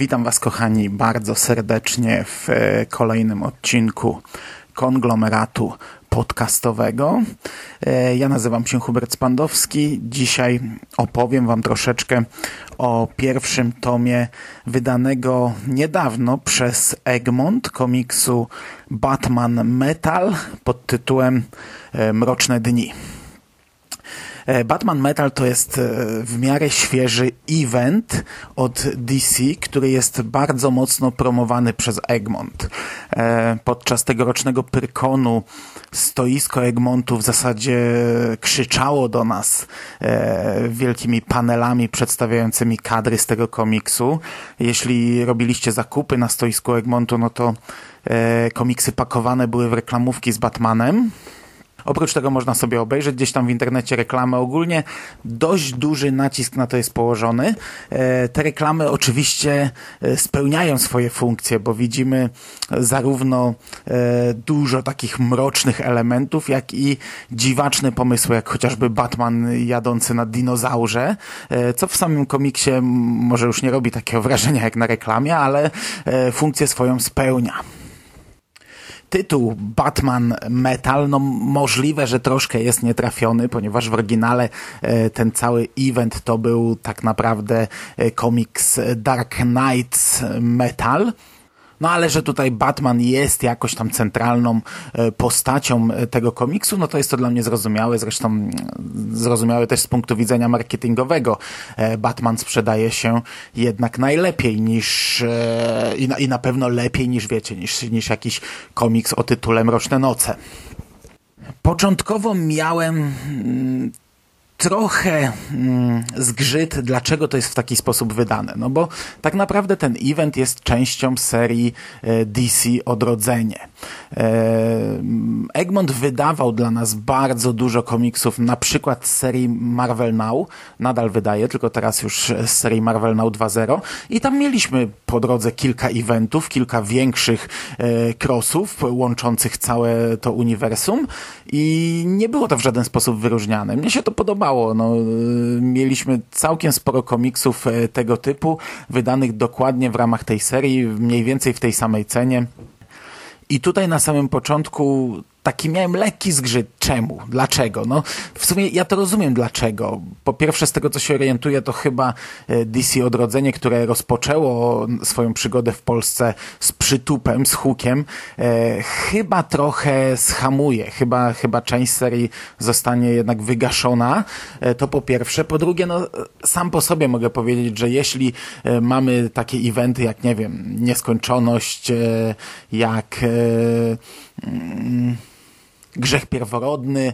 Witam Was, kochani, bardzo serdecznie w e, kolejnym odcinku konglomeratu podcastowego. E, Ja nazywam się Hubert Spandowski. Dzisiaj opowiem Wam troszeczkę o pierwszym tomie wydanego niedawno przez Egmont komiksu Batman Metal pod tytułem e, Mroczne Dni. E, Batman Metal to jest e, w miarę świeży event od DC, który jest bardzo mocno promowany przez Egmont. E, Podczas tegorocznego Pyrkonu stoisko Egmontu w zasadzie krzyczało do nas wielkimi panelami przedstawiającymi kadry z tego komiksu. Jeśli robiliście zakupy na stoisku Egmontu, no to komiksy pakowane były w reklamówki z Batmanem. Oprócz tego można sobie obejrzeć gdzieś tam w internecie reklamy. Ogólnie dość duży nacisk na to jest położony. E, Te reklamy oczywiście e, spełniają swoje funkcje, bo widzimy zarówno e, dużo takich mrocznych elementów, jak i dziwaczne pomysły, jak chociażby Batman jadący na dinozaurze, co w samym komiksie może już nie robi takiego wrażenia jak na reklamie, ale funkcję swoją spełnia tytuł Batman Metal, no możliwe, że troszkę jest nietrafiony, ponieważ w oryginale e, ten cały event to był tak naprawdę e, komiks Dark Knights Metal. No ale że tutaj Batman jest jakoś tam centralną e, postacią e, tego komiksu, no to jest to dla mnie zrozumiałe, zresztą mm, zrozumiałe też z punktu widzenia marketingowego. E, Batman sprzedaje się jednak najlepiej niż i na, i na pewno lepiej niż wiecie, niż, niż jakiś komiks o tytule Mroczne Noce. Początkowo miałem mm, trochę mm, zgrzyt, dlaczego to jest w taki sposób wydane. No bo tak naprawdę ten event jest częścią serii e, DC Odrodzenie. E, Egmont wydawał dla nas bardzo dużo komiksów, na przykład z serii Marvel Now, nadal wydaje, tylko teraz już z serii Marvel Now 2.0 i tam mieliśmy po drodze kilka eventów, kilka większych e, crossów łączących całe to uniwersum i nie było to w żaden sposób wyróżniane. Mnie się to podobało. No, y, mieliśmy całkiem sporo komiksów e, tego typu, wydanych dokładnie w ramach tej serii, mniej więcej w tej samej cenie. I tutaj na samym początku taki miałem lekki zgrzyt. Czemu? Dlaczego? No, w sumie ja to rozumiem dlaczego. Po pierwsze, z tego co się orientuję, to chyba e, DC Odrodzenie, które rozpoczęło swoją przygodę w Polsce z przytupem, z hukiem, e, chyba trochę schamuje. Chyba, chyba część serii zostanie jednak wygaszona. E, to po pierwsze. Po drugie, no, sam po sobie mogę powiedzieć, że jeśli e, mamy takie eventy jak, nie wiem, Nieskończoność, e, jak... E, mm, Grzech pierworodny y,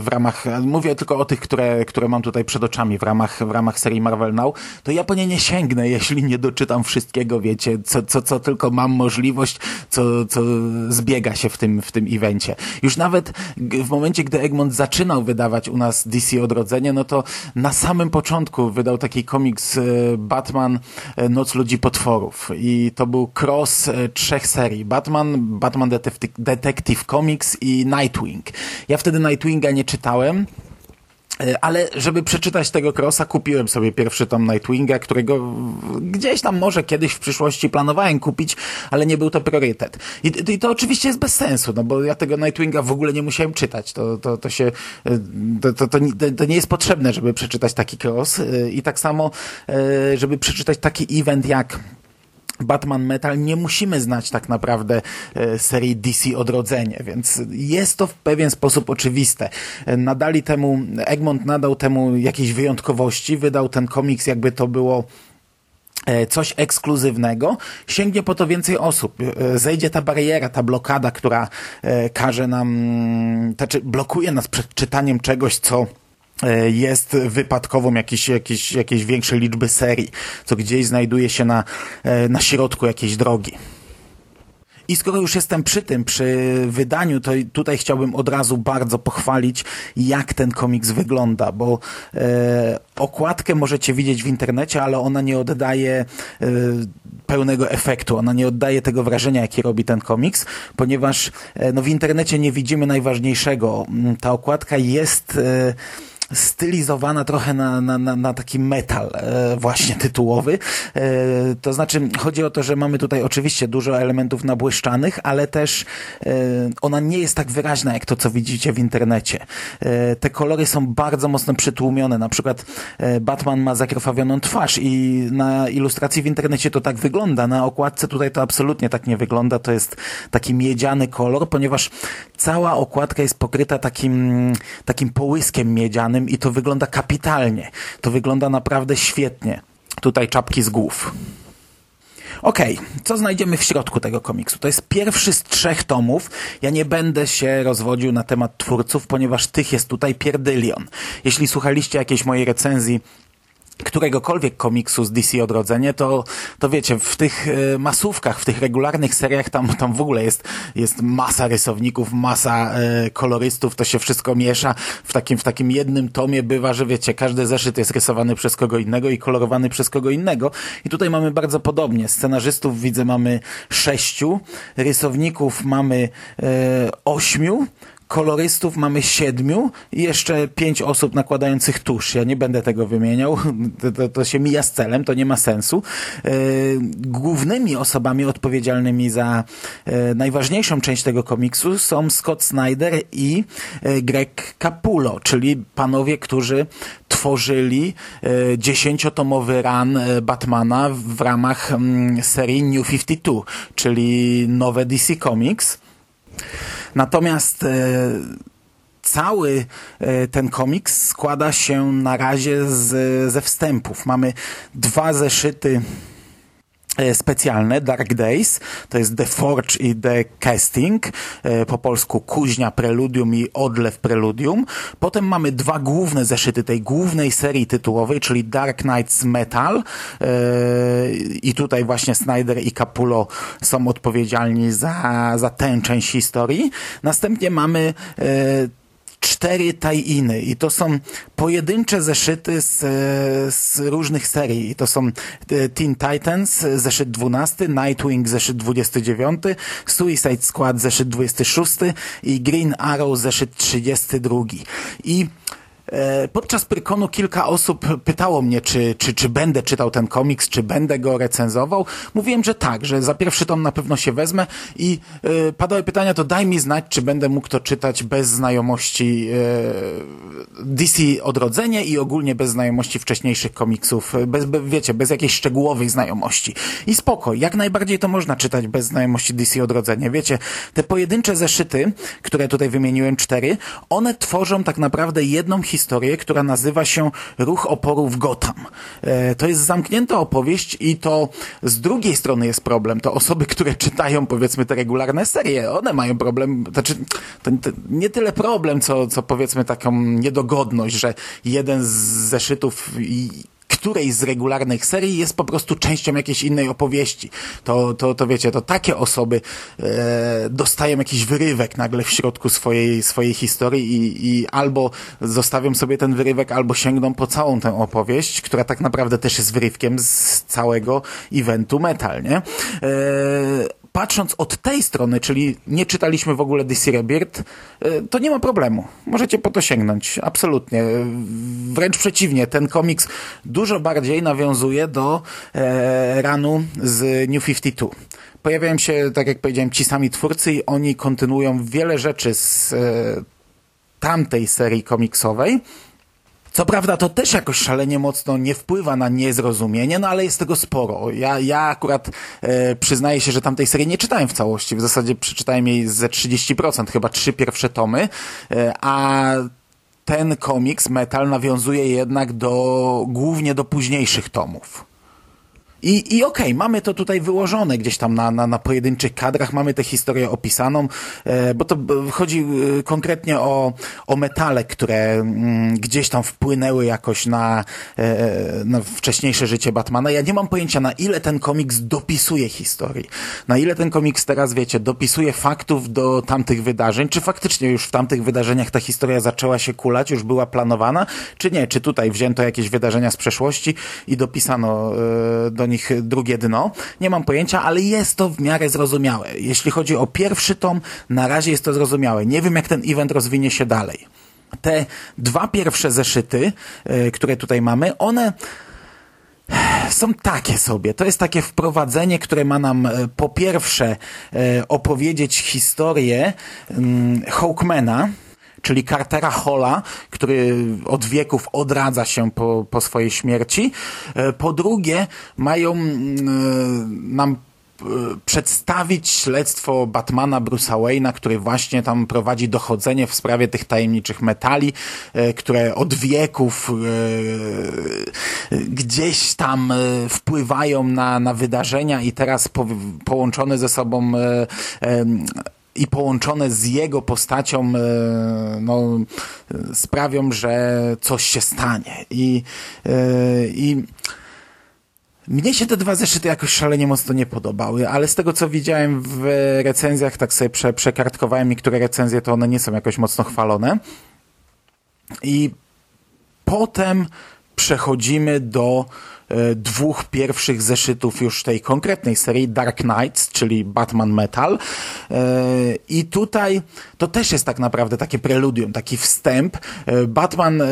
w ramach, mówię tylko o tych, które, które mam tutaj przed oczami w ramach, w ramach serii Marvel Now, to ja po nie nie sięgnę, jeśli nie doczytam wszystkiego, wiecie, co, co, co tylko mam możliwość, co, co zbiega się w tym, w tym evencie. Już nawet w momencie, gdy Egmont zaczynał wydawać u nas DC Odrodzenie, no to na samym początku wydał taki komiks y, Batman y, Noc Ludzi Potworów i to był cross trzech serii. Batman, Batman Detective, Detective Comics i Nightwing. Ja wtedy Nightwinga nie czytałem, e, ale żeby przeczytać tego crossa, kupiłem sobie pierwszy tom Nightwinga, którego gdzieś tam może kiedyś w przyszłości planowałem kupić, ale nie był to priorytet. I, i to oczywiście jest bez sensu, no bo ja tego Nightwinga w ogóle nie musiałem czytać. To, to, to się, e, to, to, to, to nie jest potrzebne, żeby przeczytać taki cross. E, I tak samo, żeby przeczytać taki event jak Batman Metal nie musimy znać tak naprawdę e, serii DC Odrodzenie, więc jest to w pewien sposób oczywiste. Nadali temu, Egmont nadał temu jakiejś wyjątkowości, wydał ten komiks jakby to było e, coś ekskluzywnego, sięgnie po to więcej osób. E, Zejdzie ta bariera, ta blokada, która każe nam, znaczy blokuje nas przed czytaniem czegoś, co jest wypadkową jakiejś, jakiejś, jakiejś większej liczby serii, co gdzieś znajduje się na, e, na środku jakiejś drogi. I skoro już jestem przy tym, przy wydaniu, to tutaj chciałbym od razu bardzo pochwalić, jak ten komiks wygląda, bo e, okładkę możecie widzieć w internecie, ale ona nie oddaje e, pełnego efektu, ona nie oddaje tego wrażenia, jakie robi ten komiks, ponieważ e, no, w internecie nie widzimy najważniejszego. Ta okładka jest... Stylizowana trochę na, na, na, na taki metal e, właśnie tytułowy. E, to znaczy chodzi o to, że mamy tutaj oczywiście dużo elementów nabłyszczanych, ale też e, ona nie jest tak wyraźna jak to, co widzicie w internecie. Te kolory są bardzo mocno przytłumione. Na przykład Batman ma zakrwawioną twarz i na ilustracji w internecie to tak wygląda. Na okładce tutaj to absolutnie tak nie wygląda. To jest taki miedziany kolor, ponieważ cała okładka jest pokryta takim, takim połyskiem miedzianym, i to wygląda kapitalnie. To wygląda naprawdę świetnie. Tutaj czapki z głów. Okej, okay. co znajdziemy w środku tego komiksu? To jest pierwszy z trzech tomów. Ja nie będę się rozwodził na temat twórców, ponieważ tych jest tutaj pierdylion. Jeśli słuchaliście jakiejś mojej recenzji któregokolwiek komiksu z DC Odrodzenie, to, to wiecie, w tych e, masówkach, w tych regularnych seriach tam, tam w ogóle jest, jest masa rysowników, masa e, kolorystów, to się wszystko miesza. W takim, w takim jednym tomie bywa, że wiecie, każdy zeszyt jest rysowany przez kogo innego i kolorowany przez kogo innego. I tutaj mamy bardzo podobnie. Scenarzystów widzę mamy sześciu, rysowników mamy e, ośmiu, kolorystów mamy siedmiu i jeszcze pięć osób nakładających tusz. Ja nie będę tego wymieniał, to, to, to się mija z celem, to nie ma sensu. E, głównymi osobami odpowiedzialnymi za e, najważniejszą część tego komiksu są Scott Snyder i e, Greg Capullo, czyli panowie, którzy tworzyli dziesięciotomowy run e, Batmana w ramach mm, serii New 52, czyli nowe DC Comics. Natomiast e, cały e, ten komiks składa się na razie z, ze wstępów. Mamy dwa zeszyty specjalne Dark Days, to jest The Forge i The Casting, e, po polsku Kuźnia Preludium i Odlew Preludium. Potem mamy dwa główne zeszyty tej głównej serii tytułowej, czyli Dark Knights Metal e, i tutaj właśnie Snyder i Capullo są odpowiedzialni za, za tę część historii. Następnie mamy cztery tajiny i to są pojedyncze zeszyty z, z różnych serii. I to są e, Teen Titans, zeszyt 12, Nightwing, zeszyt 29, Suicide Squad, zeszyt 26 i Green Arrow, zeszyt 32. I E, podczas Prykonu kilka osób pytało mnie, czy, czy, czy będę czytał ten komiks, czy będę go recenzował. Mówiłem, że tak, że za pierwszy tom na pewno się wezmę i y, padały pytania, to daj mi znać, czy będę mógł to czytać bez znajomości y, DC Odrodzenie i ogólnie bez znajomości wcześniejszych komiksów, bez, be, wiecie, bez jakiejś szczegółowej znajomości. I spoko, jak najbardziej to można czytać bez znajomości DC Odrodzenie. Wiecie, te pojedyncze zeszyty, które tutaj wymieniłem, cztery, one tworzą tak naprawdę jedną historię historię, która nazywa się Ruch oporu w Gotham. E, to jest zamknięta opowieść i to z drugiej strony jest problem. To osoby, które czytają powiedzmy te regularne serie, one mają problem, znaczy to, nie tyle problem, co, co powiedzmy taką niedogodność, że jeden z zeszytów której z regularnych serii jest po prostu częścią jakiejś innej opowieści. To, to, to wiecie, to takie osoby e, dostają jakiś wyrywek nagle w środku swojej, swojej historii i, i albo zostawią sobie ten wyrywek, albo sięgną po całą tę opowieść, która tak naprawdę też jest wyrywkiem z całego eventu metal, nie? E, patrząc od tej strony, czyli nie czytaliśmy w ogóle DC Rebirth, e, to nie ma problemu. Możecie po to sięgnąć. Absolutnie. Wręcz przeciwnie, ten komiks dużo bardziej nawiązuje do e, ranu z New 52. Pojawiają się, tak jak powiedziałem, ci sami twórcy i oni kontynuują wiele rzeczy z e, tamtej serii komiksowej, co prawda to też jakoś szalenie mocno nie wpływa na niezrozumienie, no ale jest tego sporo. Ja, ja akurat e, przyznaję się, że tamtej serii nie czytałem w całości. W zasadzie przeczytałem jej ze 30%, chyba trzy pierwsze tomy, e, a ten komiks Metal nawiązuje jednak do, głównie do późniejszych tomów. I, i okej, mamy to tutaj wyłożone gdzieś tam na, na, na pojedynczych kadrach, mamy tę historię opisaną, e, bo to chodzi e, konkretnie o, o metale, które mm, gdzieś tam wpłynęły jakoś na, e, na wcześniejsze życie Batmana. Ja nie mam pojęcia, na ile ten komiks dopisuje historii, na ile ten komiks teraz, wiecie, dopisuje faktów do tamtych wydarzeń, czy faktycznie już w tamtych wydarzeniach ta historia zaczęła się kulać, już była planowana, czy nie, czy tutaj wzięto jakieś wydarzenia z przeszłości i dopisano do nich drugie dno. Nie mam pojęcia, ale jest to w miarę zrozumiałe. Jeśli chodzi o pierwszy tom, na razie jest to zrozumiałe. Nie wiem, jak ten event rozwinie się dalej. Te dwa pierwsze zeszyty, e, które tutaj mamy, one są takie sobie. To jest takie wprowadzenie, które ma nam e, po pierwsze e, opowiedzieć historię mm, Hawkmana, czyli Cartera Holla, który od wieków odradza się po, po swojej śmierci. E, Po drugie, mają mm, nam e, przedstawić śledztwo Batmana Bruce'a Wayne'a, który właśnie tam prowadzi dochodzenie w sprawie tych tajemniczych metali, e, które od wieków e, gdzieś tam e, wpływają na, na wydarzenia i teraz po, połączone ze sobą e, i połączone z jego postacią e, no, sprawią, że coś się stanie. I, e, i mnie się te dwa zeszyty jakoś szalenie mocno nie podobały, ale z tego co widziałem w recenzjach, tak sobie prze, przekartkowałem niektóre recenzje, to one nie są jakoś mocno chwalone. I potem przechodzimy do e, dwóch pierwszych zeszytów już tej konkretnej serii Dark Knights, czyli Batman Metal. E, I tutaj to też jest tak naprawdę takie preludium, taki wstęp. E, Batman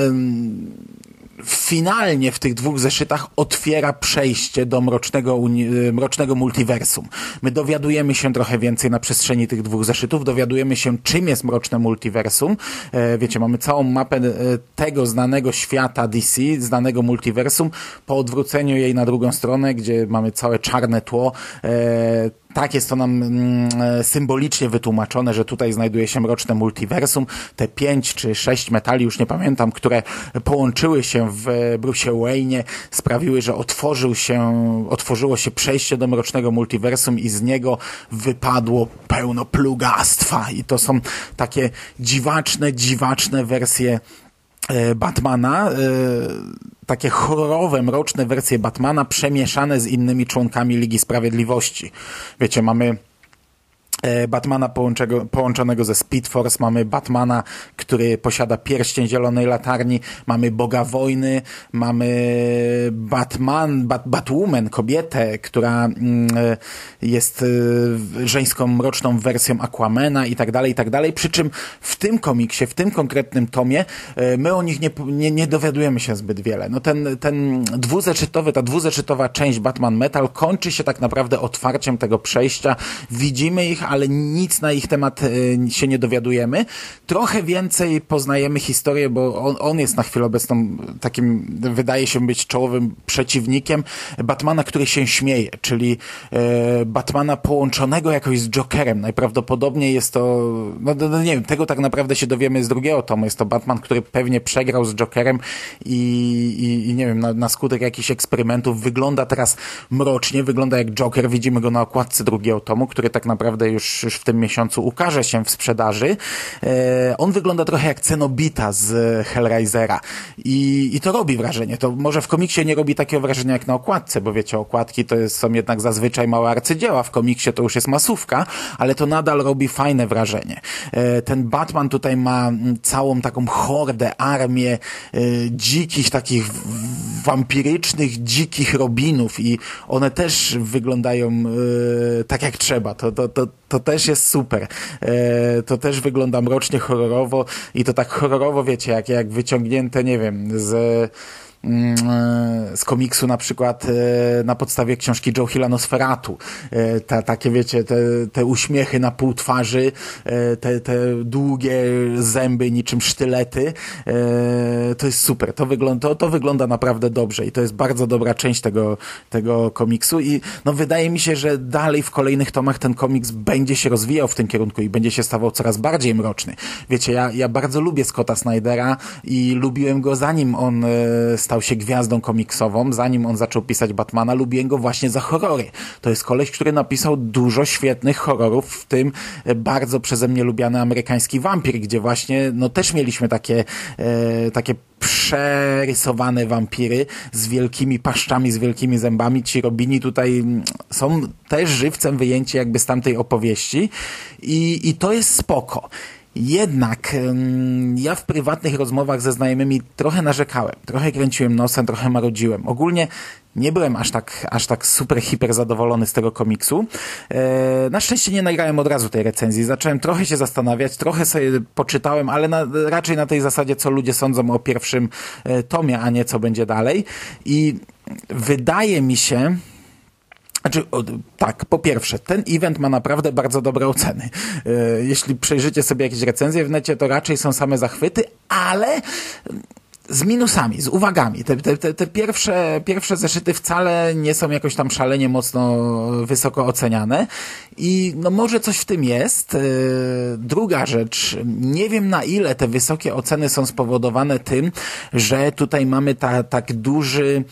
finalnie w tych dwóch zeszytach otwiera przejście do mrocznego, e, mrocznego multiversum. My dowiadujemy się trochę więcej na przestrzeni tych dwóch zeszytów, dowiadujemy się czym jest mroczne multiversum. E, wiecie, mamy całą mapę e, tego znanego świata DC, znanego multiversum, po odwróceniu jej na drugą stronę, gdzie mamy całe czarne tło, e, tak jest to nam mm, e, symbolicznie wytłumaczone, że tutaj znajduje się mroczne multiversum. Te pięć czy sześć metali, już nie pamiętam, które połączyły się w Bruce Wayne'ie, sprawiły, że otworzył się, otworzyło się przejście do mrocznego multiversum i z niego wypadło pełno plugastwa. I to są takie dziwaczne, dziwaczne wersje e, Batmana, e, takie horrorowe, mroczne wersje Batmana przemieszane z innymi członkami Ligi Sprawiedliwości. Wiecie, mamy Batmana połączego, połączonego ze Speed Force, mamy Batmana, który posiada pierścień zielonej latarni, mamy Boga Wojny, mamy Batman, Bat, Batwoman, kobietę, która mm, e, jest e, żeńską mroczną wersją Aquamana i tak dalej, i tak dalej. Przy czym w tym komiksie, w tym konkretnym tomie, e, my o nich nie, nie, nie dowiadujemy się zbyt wiele. No ten, ten dwuzeszytowy, ta dwuzeszytowa część Batman Metal kończy się tak naprawdę otwarciem tego przejścia. Widzimy ich, ale nic na ich temat e, się nie dowiadujemy. Trochę więcej poznajemy historię, bo on, on jest na chwilę obecną takim, wydaje się być czołowym przeciwnikiem Batmana, który się śmieje, czyli e, Batmana połączonego jakoś z Jokerem. Najprawdopodobniej jest to, no, no, no nie wiem, tego tak naprawdę się dowiemy z drugiego tomu. Jest to Batman, który pewnie przegrał z Jokerem i, i, i nie wiem, na, na skutek jakichś eksperymentów wygląda teraz mrocznie, wygląda jak Joker. Widzimy go na okładce drugiego tomu, który tak naprawdę już, już w tym miesiącu ukaże się w sprzedaży. E, on wygląda trochę jak Cenobita z Hellraisera i, i to robi wrażenie. To może w komiksie nie robi takiego wrażenia jak na okładce, bo wiecie, okładki to jest, są jednak zazwyczaj małe arcydzieła, w komiksie to już jest masówka, ale to nadal robi fajne wrażenie. E, ten Batman tutaj ma mm, całą taką hordę, armię e, dzikich, takich wampirycznych, dzikich robinów i one też wyglądają e, tak jak trzeba. To, to, to, to też jest super. E, to też wygląda mrocznie, horrorowo i to tak horrorowo, wiecie, jak, jak wyciągnięte, nie wiem, z z komiksu na przykład e, na podstawie książki Joe Hilla Nosferatu. E, Ta, takie wiecie, te, te uśmiechy na pół twarzy, e, te, te długie zęby niczym sztylety. E, To jest super. To wygląda, to, to wygląda naprawdę dobrze i to jest bardzo dobra część tego, tego komiksu i no wydaje mi się, że dalej w kolejnych tomach ten komiks będzie się rozwijał w tym kierunku i będzie się stawał coraz bardziej mroczny. Wiecie, ja, ja bardzo lubię Scotta Snydera i lubiłem go zanim on e, stał stał się gwiazdą komiksową, zanim on zaczął pisać Batmana, lubiłem go właśnie za horrory. To jest koleś, który napisał dużo świetnych horrorów, w tym bardzo przeze mnie lubiany amerykański wampir, gdzie właśnie, no też mieliśmy takie, e, takie przerysowane wampiry z wielkimi paszczami, z wielkimi zębami. Ci Robini tutaj mm, są też żywcem wyjęci jakby z tamtej opowieści i, i to jest spoko. Jednak ja w prywatnych rozmowach ze znajomymi trochę narzekałem, trochę kręciłem nosem, trochę marudziłem. Ogólnie nie byłem aż tak, aż tak super, hiper zadowolony z tego komiksu. E, na szczęście nie nagrałem od razu tej recenzji. Zacząłem trochę się zastanawiać, trochę sobie poczytałem, ale na, raczej na tej zasadzie, co ludzie sądzą o pierwszym e, tomie, a nie co będzie dalej. I wydaje mi się, znaczy, o, tak, po pierwsze, ten event ma naprawdę bardzo dobre oceny. E, jeśli przejrzycie sobie jakieś recenzje w necie, to raczej są same zachwyty, ale z minusami, z uwagami. Te, te, te pierwsze, pierwsze zeszyty wcale nie są jakoś tam szalenie mocno wysoko oceniane i no może coś w tym jest. E, druga rzecz, nie wiem na ile te wysokie oceny są spowodowane tym, że tutaj mamy ta, tak duży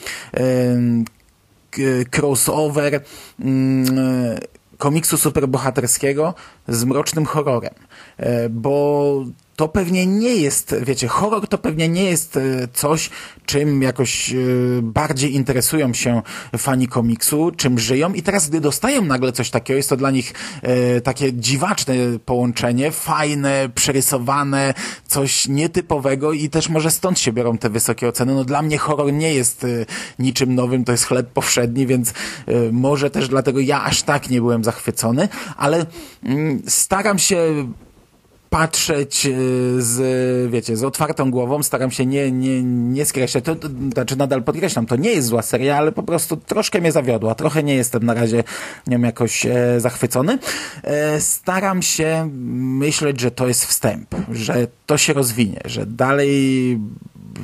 crossover mm, komiksu superbohaterskiego z mrocznym horrorem. E, bo to pewnie nie jest, wiecie, horror to pewnie nie jest e, coś, czym jakoś e, bardziej interesują się fani komiksu, czym żyją i teraz, gdy dostają nagle coś takiego, jest to dla nich e, takie dziwaczne połączenie, fajne, przerysowane, coś nietypowego i też może stąd się biorą te wysokie oceny. No dla mnie horror nie jest niczym nowym, to jest chleb powszedni, więc może też dlatego ja aż tak nie byłem zachwycony, ale mm, staram się patrzeć e, z, wiecie, z otwartą głową, staram się nie, nie, nie skreślać, to, to, znaczy nadal podkreślam, to nie jest zła seria, ale po prostu troszkę mnie zawiodła, trochę nie jestem na razie nią jakoś e, zachwycony. E, staram się myśleć, że to jest wstęp, że to się rozwinie, że dalej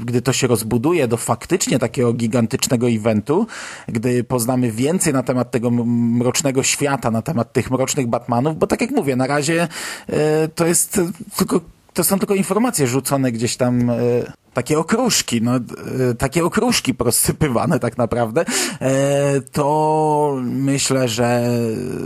gdy to się rozbuduje do faktycznie takiego gigantycznego eventu, gdy poznamy więcej na temat tego mrocznego świata, na temat tych mrocznych Batmanów, bo tak jak mówię, na razie e, to jest tylko to są tylko informacje rzucone gdzieś tam e, takie okruszki, no, e, takie okruszki rozsypywane tak naprawdę, e, to myślę, że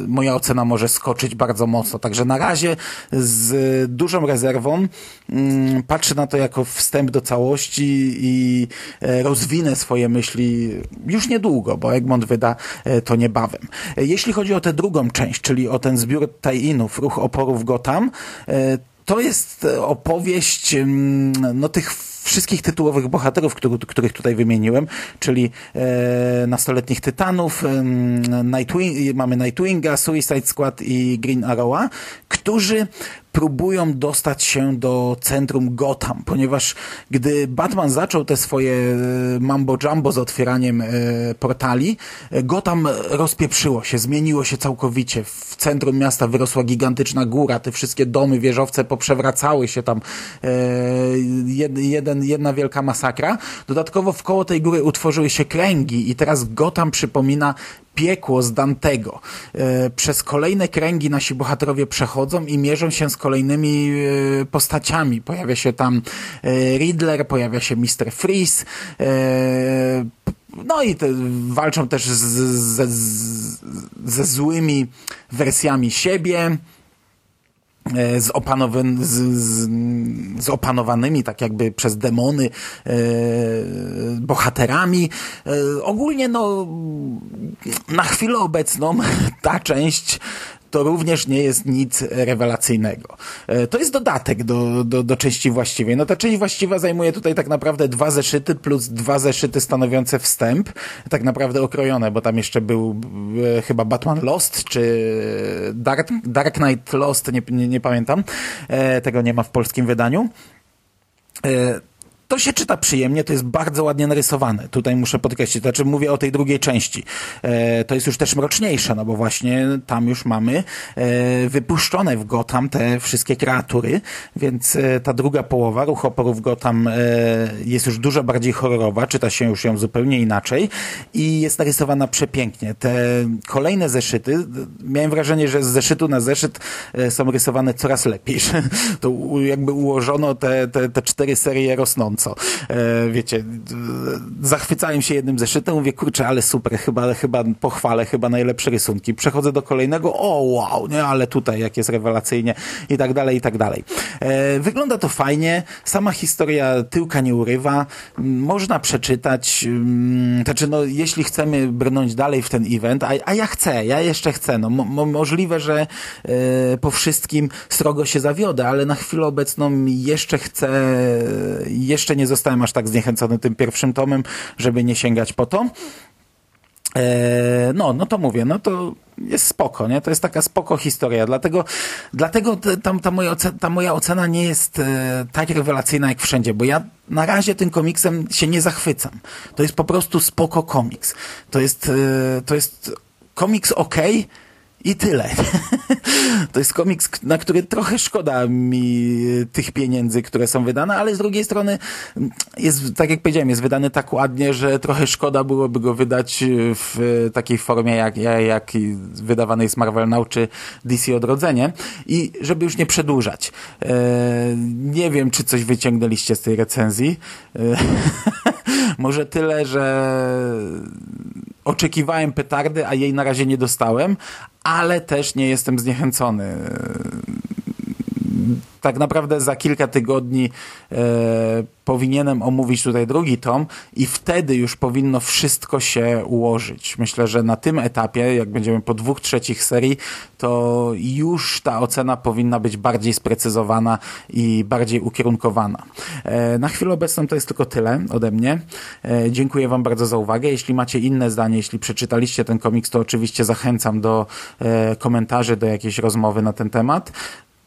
moja ocena może skoczyć bardzo mocno. Także na razie z dużą rezerwą mm, patrzę na to jako wstęp do całości i e, rozwinę swoje myśli już niedługo, bo Egmont wyda to niebawem. Jeśli chodzi o tę drugą część, czyli o ten zbiór tajinów, ruch oporów Gotham, to jest opowieść mm, no, tych wszystkich tytułowych bohaterów, który, których tutaj wymieniłem, czyli e, nastoletnich Tytanów, e, Nightwing, mamy Nightwinga, Suicide Squad i Green Arrowa, którzy próbują dostać się do centrum Gotham, ponieważ gdy Batman zaczął te swoje e, mambo jumbo z otwieraniem e, portali, e, Gotham rozpieprzyło się, zmieniło się całkowicie. W centrum miasta wyrosła gigantyczna góra, te wszystkie domy, wieżowce poprzewracały się tam. Jeden, jedna wielka masakra. Dodatkowo w koło tej góry utworzyły się kręgi i teraz Gotham przypomina piekło z Dantego. Przez kolejne kręgi nasi bohaterowie przechodzą i mierzą się z kolejnymi e, postaciami. Pojawia się tam e, Riddler, pojawia się Mr. Freeze, no i te, walczą też ze złymi wersjami siebie. E, z, opanowan, z, z, z, opanowanymi tak jakby przez demony e, bohaterami. E, ogólnie no na chwilę obecną ta część to również nie jest nic rewelacyjnego. E, to jest dodatek do, do, do części właściwej. No ta część właściwa zajmuje tutaj tak naprawdę dwa zeszyty plus dwa zeszyty stanowiące wstęp, tak naprawdę okrojone, bo tam jeszcze był e, chyba Batman Lost, czy Dark, Dark Knight Lost, nie, nie, nie pamiętam. E, tego nie ma w polskim wydaniu to się czyta przyjemnie, to jest bardzo ładnie narysowane. Tutaj muszę podkreślić, znaczy mówię o tej drugiej części. E, to jest już też mroczniejsze, no bo właśnie tam już mamy e, wypuszczone w Gotham te wszystkie kreatury, więc e, ta druga połowa ruch oporów Gotham e, jest już dużo bardziej horrorowa, czyta się już ją zupełnie inaczej i jest narysowana przepięknie. Te kolejne zeszyty, miałem wrażenie, że z zeszytu na zeszyt e, są rysowane coraz lepiej, że to jakby ułożono te, te, te cztery serie rosnące gorąco. E, wiecie, zachwycałem się jednym zeszytem, mówię, kurczę, ale super, chyba, chyba pochwalę, chyba najlepsze rysunki. Przechodzę do kolejnego, o wow, nie, ale tutaj jak jest rewelacyjnie i tak dalej, i tak dalej. E, wygląda to fajnie, sama historia tyłka nie urywa, można przeczytać, znaczy no, jeśli chcemy brnąć dalej w ten event, a, a ja chcę, ja jeszcze chcę, no mo, możliwe, że e, po wszystkim srogo się zawiodę, ale na chwilę obecną jeszcze chcę, jeszcze nie zostałem aż tak zniechęcony tym pierwszym tomem, żeby nie sięgać po to. E, no, no to mówię, no to jest spoko, nie? To jest taka spoko historia, dlatego, dlatego te- tam, ta, moja ocena, ta moja ocena nie jest e, tak rewelacyjna jak wszędzie, bo ja na razie tym komiksem się nie zachwycam. To jest po prostu spoko komiks. To jest, e, to jest komiks ok i tyle. To jest komiks, na który trochę szkoda mi e, tych pieniędzy, które są wydane, ale z drugiej strony mm, jest, tak jak powiedziałem, jest wydany tak ładnie, że trochę szkoda byłoby go wydać e, w e, takiej formie, jak, jak, wydawany jest Marvel Now czy DC Odrodzenie. I żeby już nie przedłużać. Nie wiem, czy coś wyciągnęliście z tej recenzji. Może tyle, że oczekiwałem petardy, a jej na razie nie dostałem, ale też nie jestem zniechęcony. Tak naprawdę za kilka tygodni e, powinienem omówić tutaj drugi tom i wtedy już powinno wszystko się ułożyć. Myślę, że na tym etapie, jak będziemy po dwóch trzecich serii, to już ta ocena powinna być bardziej sprecyzowana i bardziej ukierunkowana. E, na chwilę obecną to jest tylko tyle ode mnie. E, dziękuję Wam bardzo za uwagę. Jeśli macie inne zdanie, jeśli przeczytaliście ten komiks, to oczywiście zachęcam do e, komentarzy, do jakiejś rozmowy na ten temat.